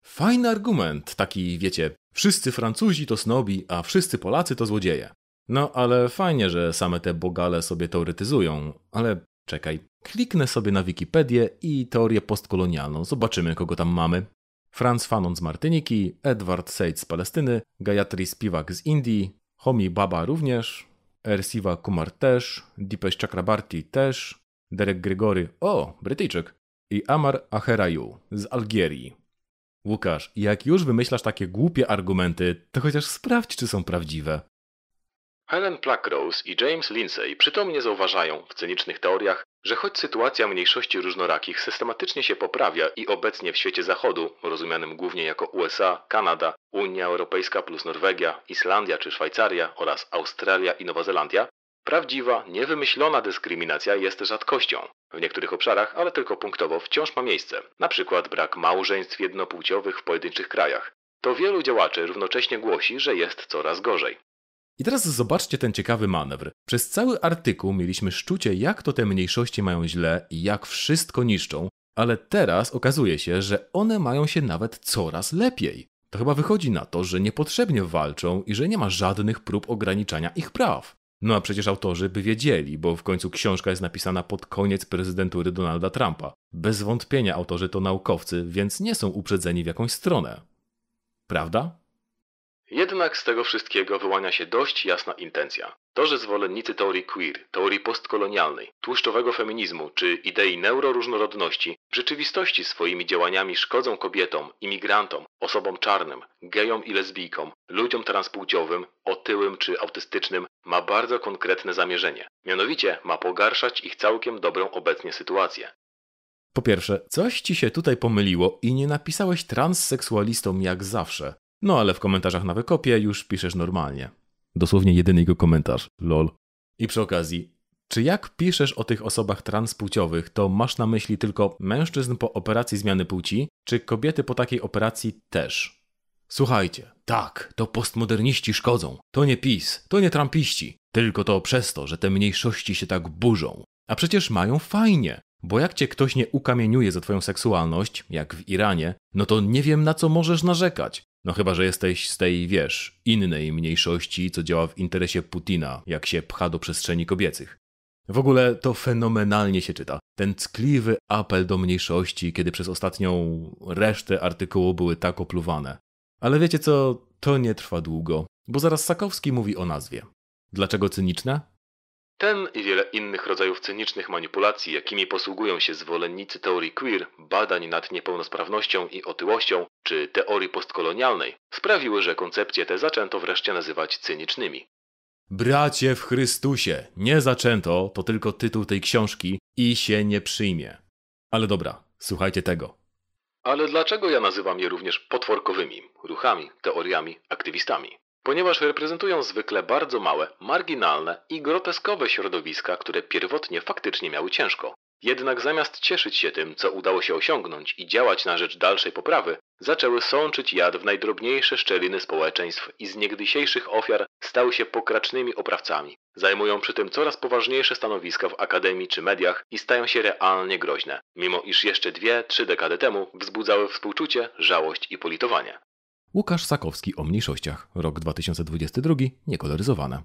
Fajny argument, taki wiecie, wszyscy Francuzi to snobi, a wszyscy Polacy to złodzieje. No ale fajnie, że same te bogale sobie teoretyzują, ale czekaj, kliknę sobie na Wikipedię i teorię postkolonialną, zobaczymy kogo tam mamy. Franz Fanon z Martyniki, Edward Said z Palestyny, Gayatri Spivak z Indii, Homi Baba również, Ersiva Kumar też, Dipesh Chakrabarti też, Derek Gregory, o, Brytyjczyk, i Amar Aherayu z Algierii. Łukasz, jak już wymyślasz takie głupie argumenty, to chociaż sprawdź, czy są prawdziwe. Helen Pluckrose i James Lindsay przytomnie zauważają w cynicznych teoriach, że choć sytuacja mniejszości różnorakich systematycznie się poprawia i obecnie w świecie zachodu, rozumianym głównie jako USA, Kanada, Unia Europejska plus Norwegia, Islandia czy Szwajcaria oraz Australia i Nowa Zelandia, prawdziwa, niewymyślona dyskryminacja jest rzadkością. W niektórych obszarach, ale tylko punktowo, wciąż ma miejsce. Przykład brak małżeństw jednopłciowych w pojedynczych krajach. To wielu działaczy równocześnie głosi, że jest coraz gorzej. I teraz zobaczcie ten ciekawy manewr. Przez cały artykuł mieliśmy szczucie, jak to te mniejszości mają źle i jak wszystko niszczą, ale teraz okazuje się, że one mają się nawet coraz lepiej. To chyba wychodzi na to, że niepotrzebnie walczą i że nie ma żadnych prób ograniczania ich praw. No a przecież autorzy by wiedzieli, bo w końcu książka jest napisana pod koniec prezydentury Donalda Trumpa. Bez wątpienia autorzy to naukowcy, więc nie są uprzedzeni w jakąś stronę. Prawda? Jednak z tego wszystkiego wyłania się dość jasna intencja. To, że zwolennicy teorii queer, teorii postkolonialnej, tłuszczowego feminizmu czy idei neuroróżnorodności w rzeczywistości swoimi działaniami szkodzą kobietom, imigrantom, osobom czarnym, gejom i lesbijkom, ludziom transpłciowym, otyłym czy autystycznym, ma bardzo konkretne zamierzenie. Mianowicie ma pogarszać ich całkiem dobrą obecnie sytuację. Po pierwsze, coś ci się tutaj pomyliło i nie napisałeś transseksualistom jak zawsze. No ale w komentarzach na wykopie już piszesz normalnie. Dosłownie jedyny jego komentarz. Lol. I przy okazji, czy jak piszesz o tych osobach transpłciowych, to masz na myśli tylko mężczyzn po operacji zmiany płci, czy kobiety po takiej operacji też? Słuchajcie, tak, to postmoderniści szkodzą. To nie PiS, to nie trampiści. Tylko to przez to, że te mniejszości się tak burzą. A przecież mają fajnie. Bo jak cię ktoś nie ukamieniuje za twoją seksualność, jak w Iranie, no to nie wiem na co możesz narzekać. No chyba, że jesteś z tej, wiesz, innej mniejszości, co działa w interesie Putina, jak się pcha do przestrzeni kobiecych. W ogóle to fenomenalnie się czyta. Ten ckliwy apel do mniejszości, kiedy przez ostatnią resztę artykułu były tak opluwane. Ale wiecie co, to nie trwa długo, bo zaraz Sakowski mówi o nazwie. Dlaczego cyniczne? Ten i wiele innych rodzajów cynicznych manipulacji, jakimi posługują się zwolennicy teorii queer, badań nad niepełnosprawnością i otyłością, czy teorii postkolonialnej, sprawiły, że koncepcje te zaczęto wreszcie nazywać cynicznymi. Bracie w Chrystusie, nie zaczęto, to tylko tytuł tej książki i się nie przyjmie. Ale dobra, słuchajcie tego. Ale dlaczego ja nazywam je również potworkowymi ruchami, teoriami, aktywistami? Ponieważ reprezentują zwykle bardzo małe, marginalne i groteskowe środowiska, które pierwotnie faktycznie miały ciężko. Jednak zamiast cieszyć się tym, co udało się osiągnąć i działać na rzecz dalszej poprawy, zaczęły sączyć jad w najdrobniejsze szczeliny społeczeństw i z niegdysiejszych ofiar stały się pokracznymi oprawcami. Zajmują przy tym coraz poważniejsze stanowiska w akademii czy mediach i stają się realnie groźne, mimo iż jeszcze dwie, trzy dekady temu wzbudzały współczucie, żałość i politowanie. Łukasz Sakowski o mniejszościach, rok 2022, niekoloryzowane.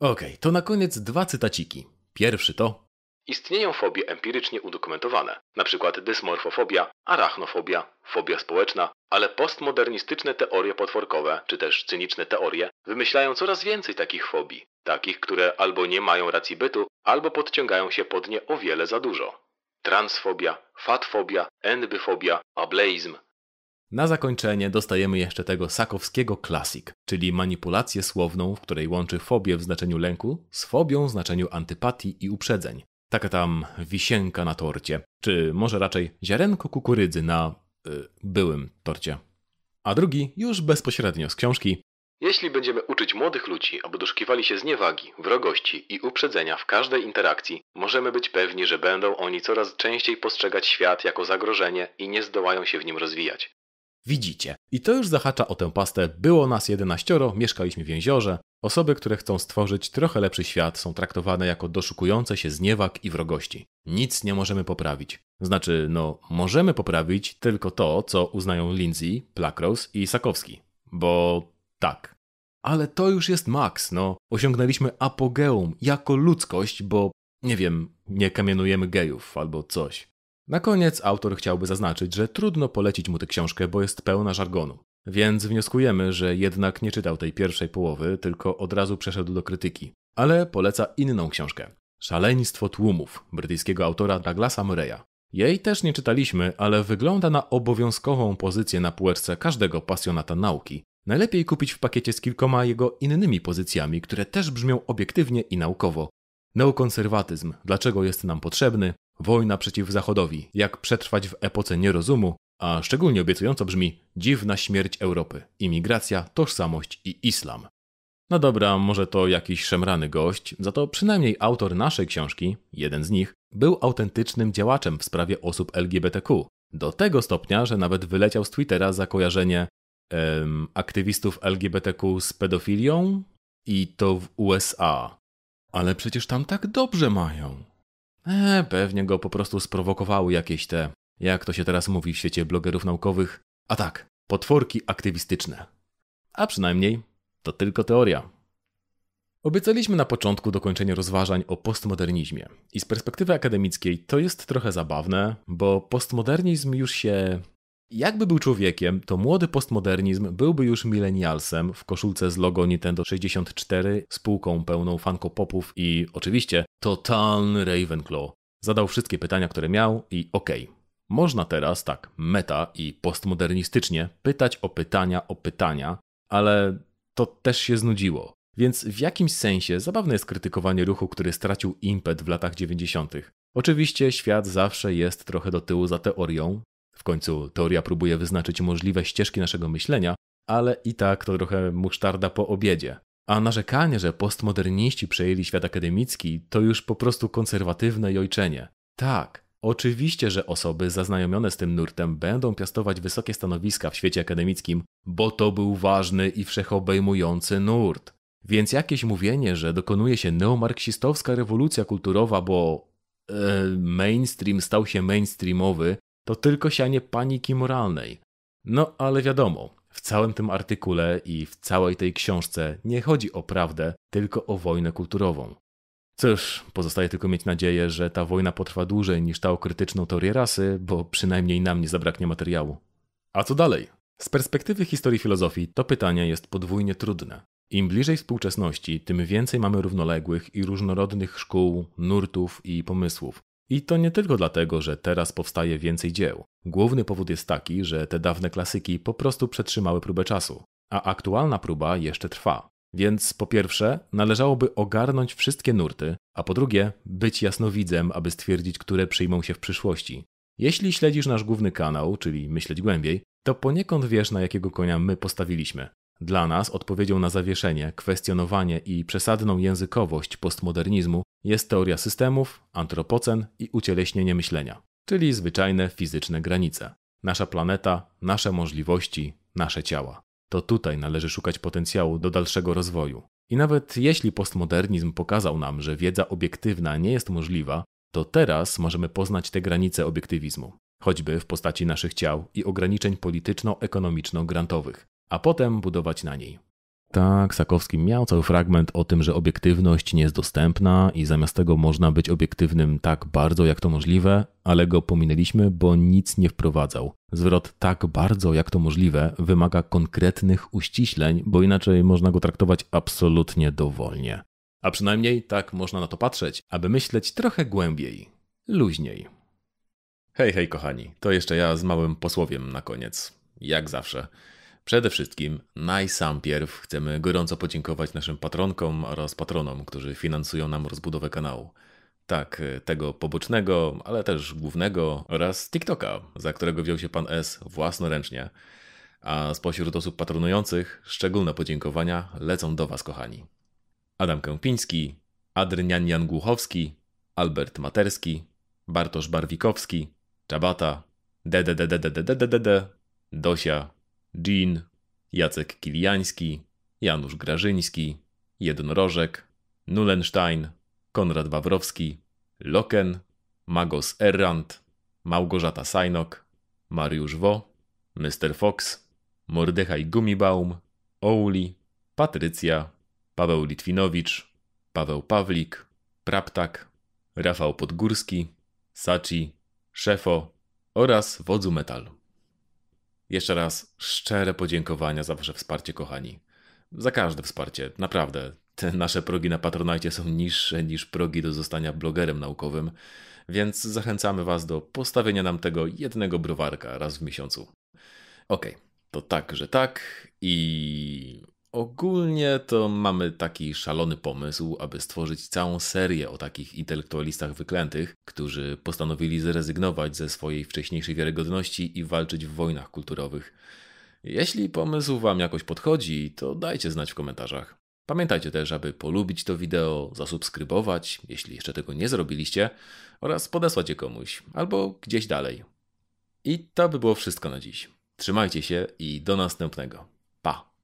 Okej, to na koniec dwa cytaciki. Pierwszy to Istnieją fobie empirycznie udokumentowane, np. dysmorfofobia, arachnofobia, fobia społeczna, ale postmodernistyczne teorie potworkowe, czy też cyniczne teorie, wymyślają coraz więcej takich fobii, takich, które albo nie mają racji bytu, albo podciągają się pod nie o wiele za dużo. Transfobia, fatfobia, enbyfobia, ableizm. Na zakończenie dostajemy jeszcze tego sakowskiego klasik, czyli manipulację słowną, w której łączy fobię w znaczeniu lęku z fobią w znaczeniu antypatii i uprzedzeń. Taka tam wisienka na torcie, czy może raczej ziarenko kukurydzy na y, byłym torcie. A drugi już bezpośrednio z książki. Jeśli będziemy uczyć młodych ludzi, aby doszukiwali się zniewagi, wrogości i uprzedzenia w każdej interakcji, możemy być pewni, że będą oni coraz częściej postrzegać świat jako zagrożenie i nie zdołają się w nim rozwijać. Widzicie. I to już zahacza o tę pastę. Było nas jedenaścioro, mieszkaliśmy w jeziorze. Osoby, które chcą stworzyć trochę lepszy świat, są traktowane jako doszukujące się zniewag i wrogości. Nic nie możemy poprawić. Znaczy, no, możemy poprawić tylko to, co uznają Lindsay, Plakros i Sakowski. Bo tak. Ale to już jest maks, no. Osiągnęliśmy apogeum jako ludzkość, bo nie wiem, nie kamienujemy gejów albo coś. Na koniec autor chciałby zaznaczyć, że trudno polecić mu tę książkę, bo jest pełna żargonu. Więc wnioskujemy, że jednak nie czytał tej pierwszej połowy, tylko od razu przeszedł do krytyki. Ale poleca inną książkę. Szaleństwo tłumów brytyjskiego autora Douglasa Murray'a. Jej też nie czytaliśmy, ale wygląda na obowiązkową pozycję na półeczce każdego pasjonata nauki. Najlepiej kupić w pakiecie z kilkoma jego innymi pozycjami, które też brzmią obiektywnie i naukowo. Neokonserwatyzm, dlaczego jest nam potrzebny, wojna przeciw Zachodowi, jak przetrwać w epoce nierozumu, a szczególnie obiecująco brzmi Dziwna śmierć Europy, imigracja, tożsamość i islam. No dobra, może to jakiś szemrany gość, za to przynajmniej autor naszej książki, jeden z nich, był autentycznym działaczem w sprawie osób LGBTQ. Do tego stopnia, że nawet wyleciał z Twittera za kojarzenie em, aktywistów LGBTQ z pedofilią i to w USA. Ale przecież tam tak dobrze mają. E, pewnie go po prostu sprowokowały jakieś te, jak to się teraz mówi w świecie blogerów naukowych, a tak, potworki aktywistyczne. A przynajmniej to tylko teoria. Obiecaliśmy na początku dokończenie rozważań o postmodernizmie. I z perspektywy akademickiej to jest trochę zabawne, bo postmodernizm już się Jakby był człowiekiem, to młody postmodernizm byłby już millennialsem w koszulce z logo Nintendo 64, spółką pełną fanko-popów i oczywiście totalny Ravenclaw. Zadał wszystkie pytania, które miał i okej. Okay. Można teraz tak meta i postmodernistycznie pytać o pytania o pytania, ale to też się znudziło. Więc w jakimś sensie zabawne jest krytykowanie ruchu, który stracił impet w latach 90. Oczywiście świat zawsze jest trochę do tyłu za teorią. W końcu teoria próbuje wyznaczyć możliwe ścieżki naszego myślenia, ale i tak to trochę musztarda po obiedzie. A narzekanie, że postmoderniści przejęli świat akademicki, to już po prostu konserwatywne jojczenie. Tak, oczywiście, że osoby zaznajomione z tym nurtem będą piastować wysokie stanowiska w świecie akademickim, bo to był ważny i wszechobejmujący nurt. Więc jakieś mówienie, że dokonuje się neomarksistowska rewolucja kulturowa, bo e, mainstream stał się mainstreamowy, to tylko sianie paniki moralnej. No ale wiadomo, w całym tym artykule i w całej tej książce nie chodzi o prawdę, tylko o wojnę kulturową. Cóż, pozostaje tylko mieć nadzieję, że ta wojna potrwa dłużej niż ta o krytyczną teorię rasy, bo przynajmniej nam nie zabraknie materiału. A co dalej? Z perspektywy historii filozofii to pytanie jest podwójnie trudne. Im bliżej współczesności, tym więcej mamy równoległych i różnorodnych szkół, nurtów i pomysłów. I to nie tylko dlatego, że teraz powstaje więcej dzieł. Główny powód jest taki, że te dawne klasyki po prostu przetrzymały próbę czasu, a aktualna próba jeszcze trwa. Więc po pierwsze, należałoby ogarnąć wszystkie nurty, a po drugie, być jasnowidzem, aby stwierdzić, które przyjmą się w przyszłości. Jeśli śledzisz nasz główny kanał, czyli myśleć głębiej, to poniekąd wiesz, na jakiego konia my postawiliśmy. Dla nas odpowiedzią na zawieszenie, kwestionowanie i przesadną językowość postmodernizmu jest teoria systemów, antropocen i ucieleśnienie myślenia, czyli zwyczajne fizyczne granice. Nasza planeta, nasze możliwości, nasze ciała. To tutaj należy szukać potencjału do dalszego rozwoju. I nawet jeśli postmodernizm pokazał nam, że wiedza obiektywna nie jest możliwa, to teraz możemy poznać te granice obiektywizmu, choćby w postaci naszych ciał i ograniczeń polityczno-ekonomiczno-grantowych a potem budować na niej. Tak, Sakowski miał cały fragment o tym, że obiektywność nie jest dostępna i zamiast tego można być obiektywnym tak bardzo jak to możliwe, ale go pominęliśmy, bo nic nie wprowadzał. Zwrot tak bardzo jak to możliwe wymaga konkretnych uściśleń, bo inaczej można go traktować absolutnie dowolnie. A przynajmniej tak można na to patrzeć, aby myśleć trochę głębiej, luźniej. Hej, hej, kochani, to jeszcze ja z małym posłowiem na koniec. Jak zawsze. Przede wszystkim, najsampierw chcemy gorąco podziękować naszym patronkom oraz patronom, którzy finansują nam rozbudowę kanału. Tak, tego pobocznego, ale też głównego oraz TikToka, za którego wziął się pan S własnoręcznie. A spośród osób patronujących szczególne podziękowania lecą do Was, kochani. Adam Kępiński, Adrian Jan Głuchowski, Albert Materski, Bartosz Barwikowski, Czabata, DDDDDDDDD, Dosia, Jean, Jacek Kiliański, Janusz Grażyński, Jednorożek, Nulenstein, Konrad Wawrowski, Loken, Magos Errant, Małgorzata Sajnok, Mariusz Wo, Mr. Fox, Mordechaj Gumibaum, Ouli, Patrycja, Paweł Litwinowicz, Paweł Pawlik, Praptak, Rafał Podgórski, Saci, Szefo oraz Wodzu Metal. Jeszcze raz szczere podziękowania za Wasze wsparcie, kochani. Za każde wsparcie, naprawdę. Te nasze progi na Patronite są niższe niż progi do zostania blogerem naukowym, więc zachęcamy Was do postawienia nam tego jednego browarka raz w miesiącu. Okej, okay, to tak, że tak i Ogólnie to mamy taki szalony pomysł, aby stworzyć całą serię o takich intelektualistach wyklętych, którzy postanowili zrezygnować ze swojej wcześniejszej wiarygodności i walczyć w wojnach kulturowych. Jeśli pomysł Wam jakoś podchodzi, to dajcie znać w komentarzach. Pamiętajcie też, aby polubić to wideo, zasubskrybować, jeśli jeszcze tego nie zrobiliście, oraz podesłać je komuś, albo gdzieś dalej. I to by było wszystko na dziś. Trzymajcie się i do następnego. Pa!